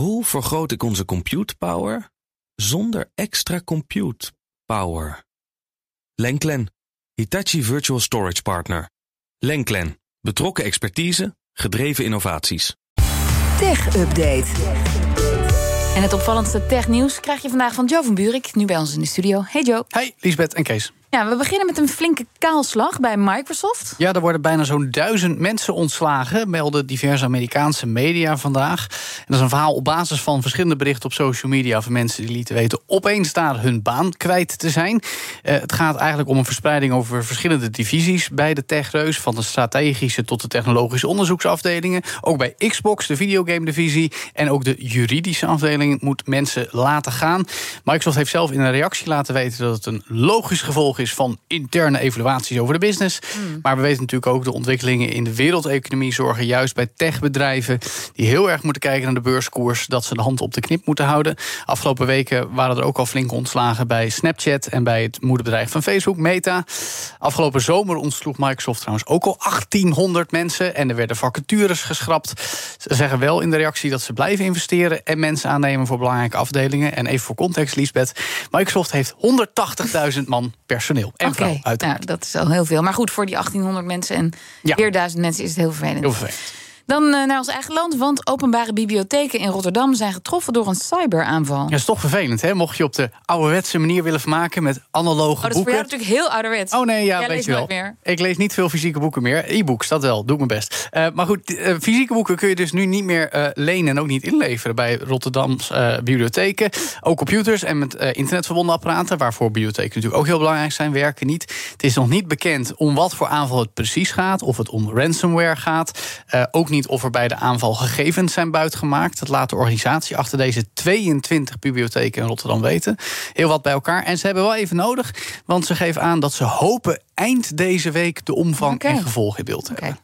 Hoe vergroot ik onze compute power zonder extra compute power? Lenklen, Hitachi Virtual Storage Partner. Lenklen, betrokken expertise, gedreven innovaties. Tech Update. En het opvallendste technieuws krijg je vandaag van Joe van Buurik, nu bij ons in de studio. Hey Joe. Hey, Lisbeth en Kees. Ja, we beginnen met een flinke kaalslag bij Microsoft. Ja, er worden bijna zo'n duizend mensen ontslagen, melden diverse Amerikaanse media vandaag. En dat is een verhaal op basis van verschillende berichten op social media van mensen die lieten weten opeens daar hun baan kwijt te zijn. Uh, het gaat eigenlijk om een verspreiding over verschillende divisies bij de techreus, van de strategische tot de technologische onderzoeksafdelingen. Ook bij Xbox, de videogame divisie en ook de juridische afdeling moet mensen laten gaan. Microsoft heeft zelf in een reactie laten weten dat het een logisch gevolg is van interne evaluaties over de business. Hmm. Maar we weten natuurlijk ook de ontwikkelingen in de wereldeconomie zorgen juist bij techbedrijven die heel erg moeten kijken naar de beurskoers, dat ze de hand op de knip moeten houden. Afgelopen weken waren er ook al flinke ontslagen bij Snapchat en bij het moederbedrijf van Facebook, Meta. Afgelopen zomer ontsloeg Microsoft trouwens ook al 1800 mensen en er werden vacatures geschrapt. Ze zeggen wel in de reactie dat ze blijven investeren en mensen aannemen voor belangrijke afdelingen. En even voor context, Liesbeth, Microsoft heeft 180.000 man personeel. En vrouw, uiteraard. nou, dat is al heel veel. Maar goed, voor die 1800 mensen en Ja. weer duizend mensen is het heel vervelend. Heel vervelend. Dan eh, naar ons eigen land, want openbare bibliotheken in Rotterdam zijn getroffen door een cyberaanval. Ja, is toch vervelend, hè? Mocht je op de ouderwetse manier willen vermaken met analoge Oh, dat is voor boeken. jou natuurlijk heel ouderwets. Oh nee, ja, weet je wel. meer. Ik lees niet veel fysieke boeken meer. E-books, dat wel. Doe ik mijn best. Eh, maar goed, eh, fysieke boeken kun je dus nu niet meer lenen en ook niet inleveren bij Rotterdams eh, bibliotheken. Ook computers en met internetverbonden apparaten, waarvoor bibliotheken natuurlijk ook heel belangrijk zijn, werken niet. Het is nog niet bekend om wat voor aanval het precies gaat, of het om ransomware gaat. Ook niet of er bij de aanval gegevens zijn buitgemaakt. Dat laat de organisatie achter deze 22 bibliotheken in Rotterdam weten. Heel wat bij elkaar. En ze hebben wel even nodig, want ze geven aan dat ze hopen eind deze week de omvang Oké. en gevolgen in beeld te hebben.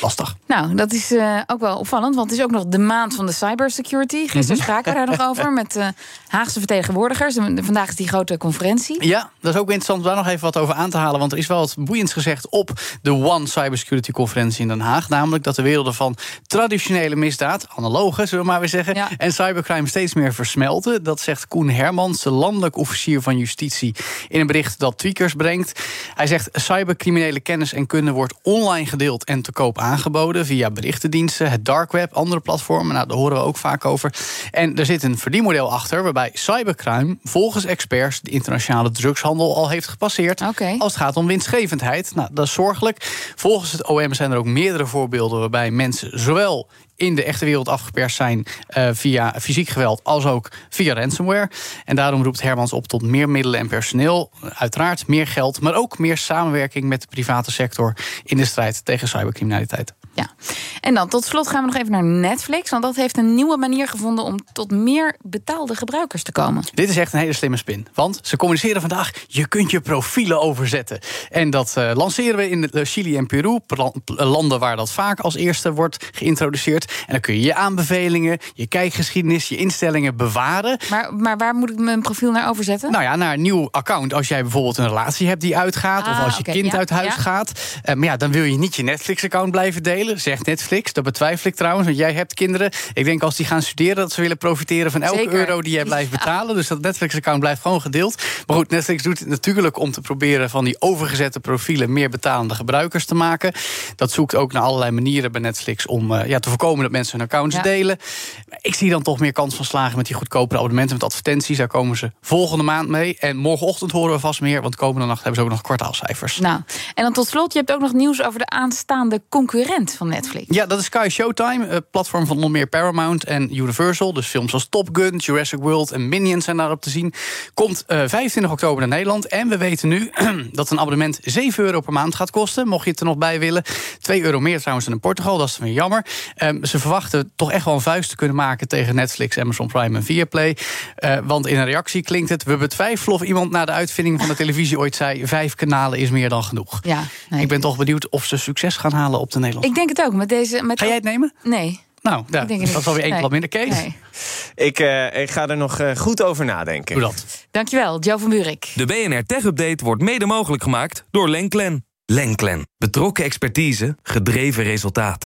Lastig. Nou, dat is eh, ook wel opvallend, want het is ook nog de maand van de cybersecurity. Mhm. Gisteren spraken we daar nog over met eh, Haagse vertegenwoordigers. En vandaag is die grote conferentie. Ja, dat is ook interessant om daar nog even wat over aan te halen. Want er is wel wat boeiends gezegd op de One Cybersecurity Conferentie in Den Haag. Namelijk dat de werelden van traditionele misdaad, analoge zullen we maar weer zeggen, Ja. en cybercrime steeds meer versmelten. Dat zegt Koen Hermans, de landelijk officier van justitie, in een bericht dat Tweakers brengt. Hij zegt: cybercriminele kennis en kunde wordt online gedeeld en te koop aangeboden via berichtendiensten, het dark web, andere platformen. Nou, daar horen we ook vaak over. En er zit een verdienmodel achter waarbij cybercrime volgens experts de internationale drugshandel al heeft gepasseerd. Als het gaat om winstgevendheid. Nou, dat is zorgelijk. Volgens het OM zijn er ook meerdere voorbeelden waarbij mensen zowel in de echte wereld afgeperst zijn eh, via fysiek geweld als ook via ransomware. En daarom roept Hermans op tot meer middelen en personeel. Uiteraard meer geld, maar ook meer samenwerking met de private sector in de strijd tegen cybercriminaliteit. Ja. En dan tot slot gaan we nog even naar Netflix. Want dat heeft een nieuwe manier gevonden om tot meer betaalde gebruikers te komen. Dit is echt een hele slimme spin. Want ze communiceren vandaag, je kunt je profielen overzetten. En dat eh, lanceren we in Chili en Peru, landen waar dat vaak als eerste wordt geïntroduceerd. En dan kun je je aanbevelingen, je kijkgeschiedenis, je instellingen bewaren. Maar, maar waar moet ik mijn profiel naar overzetten? Nou ja, naar een nieuw account. Als jij bijvoorbeeld een relatie hebt die uitgaat, of Ah, als je kind ja, uit huis ja. gaat. Eh, maar ja, dan wil je niet je Netflix-account blijven delen. Zegt Netflix. Dat betwijfel ik trouwens, want jij hebt kinderen. Ik denk als die gaan studeren, dat ze willen profiteren van elke Zeker. euro die jij blijft betalen. Dus dat Netflix-account blijft gewoon gedeeld. Maar goed, Netflix doet het natuurlijk om te proberen van die overgezette profielen meer betalende gebruikers te maken. Dat zoekt ook naar allerlei manieren bij Netflix om eh, ja, te voorkomen dat mensen hun accounts Ja. delen. Ik zie dan toch meer kans van slagen met die goedkopere abonnementen met advertenties. Daar komen ze volgende maand mee. En morgenochtend horen we vast meer, want komende nacht hebben ze ook nog kwartaalcijfers. Nou, en dan tot slot, je hebt ook nog nieuws over de aanstaande concurrent van Netflix. Ja, dat is Sky Showtime, platform van nog meer Paramount en Universal. Dus films als Top Gun, Jurassic World en Minions zijn daarop te zien. Komt eh 25 oktober naar Nederland. En we weten nu dat een abonnement 7 euro per maand gaat kosten. Mocht je het er nog bij willen. 2 euro meer trouwens dan in Portugal, dat is weer jammer. Ehm, ze verwachten toch echt wel een vuist te kunnen maken tegen Netflix, Amazon Prime en Viaplay. Eh, want in een reactie klinkt het... we betwijfelen of iemand na de uitvinding van de televisie ooit zei... vijf kanalen is meer dan genoeg. Ja, nee. Ik ben toch benieuwd of ze succes gaan halen op de Nederlandse. Ik denk het ook. Met deze, met Ga jij het nemen? Nee. Nou, ja, ik denk het dat is alweer één klap minder Kees. Nee. Ik, eh, ik ga er nog eh, goed over nadenken. Doe dat. Dankjewel, Joe van Buurik. De BNR Tech Update wordt mede mogelijk gemaakt door Lenklen. Lenklen. Betrokken expertise, gedreven resultaat.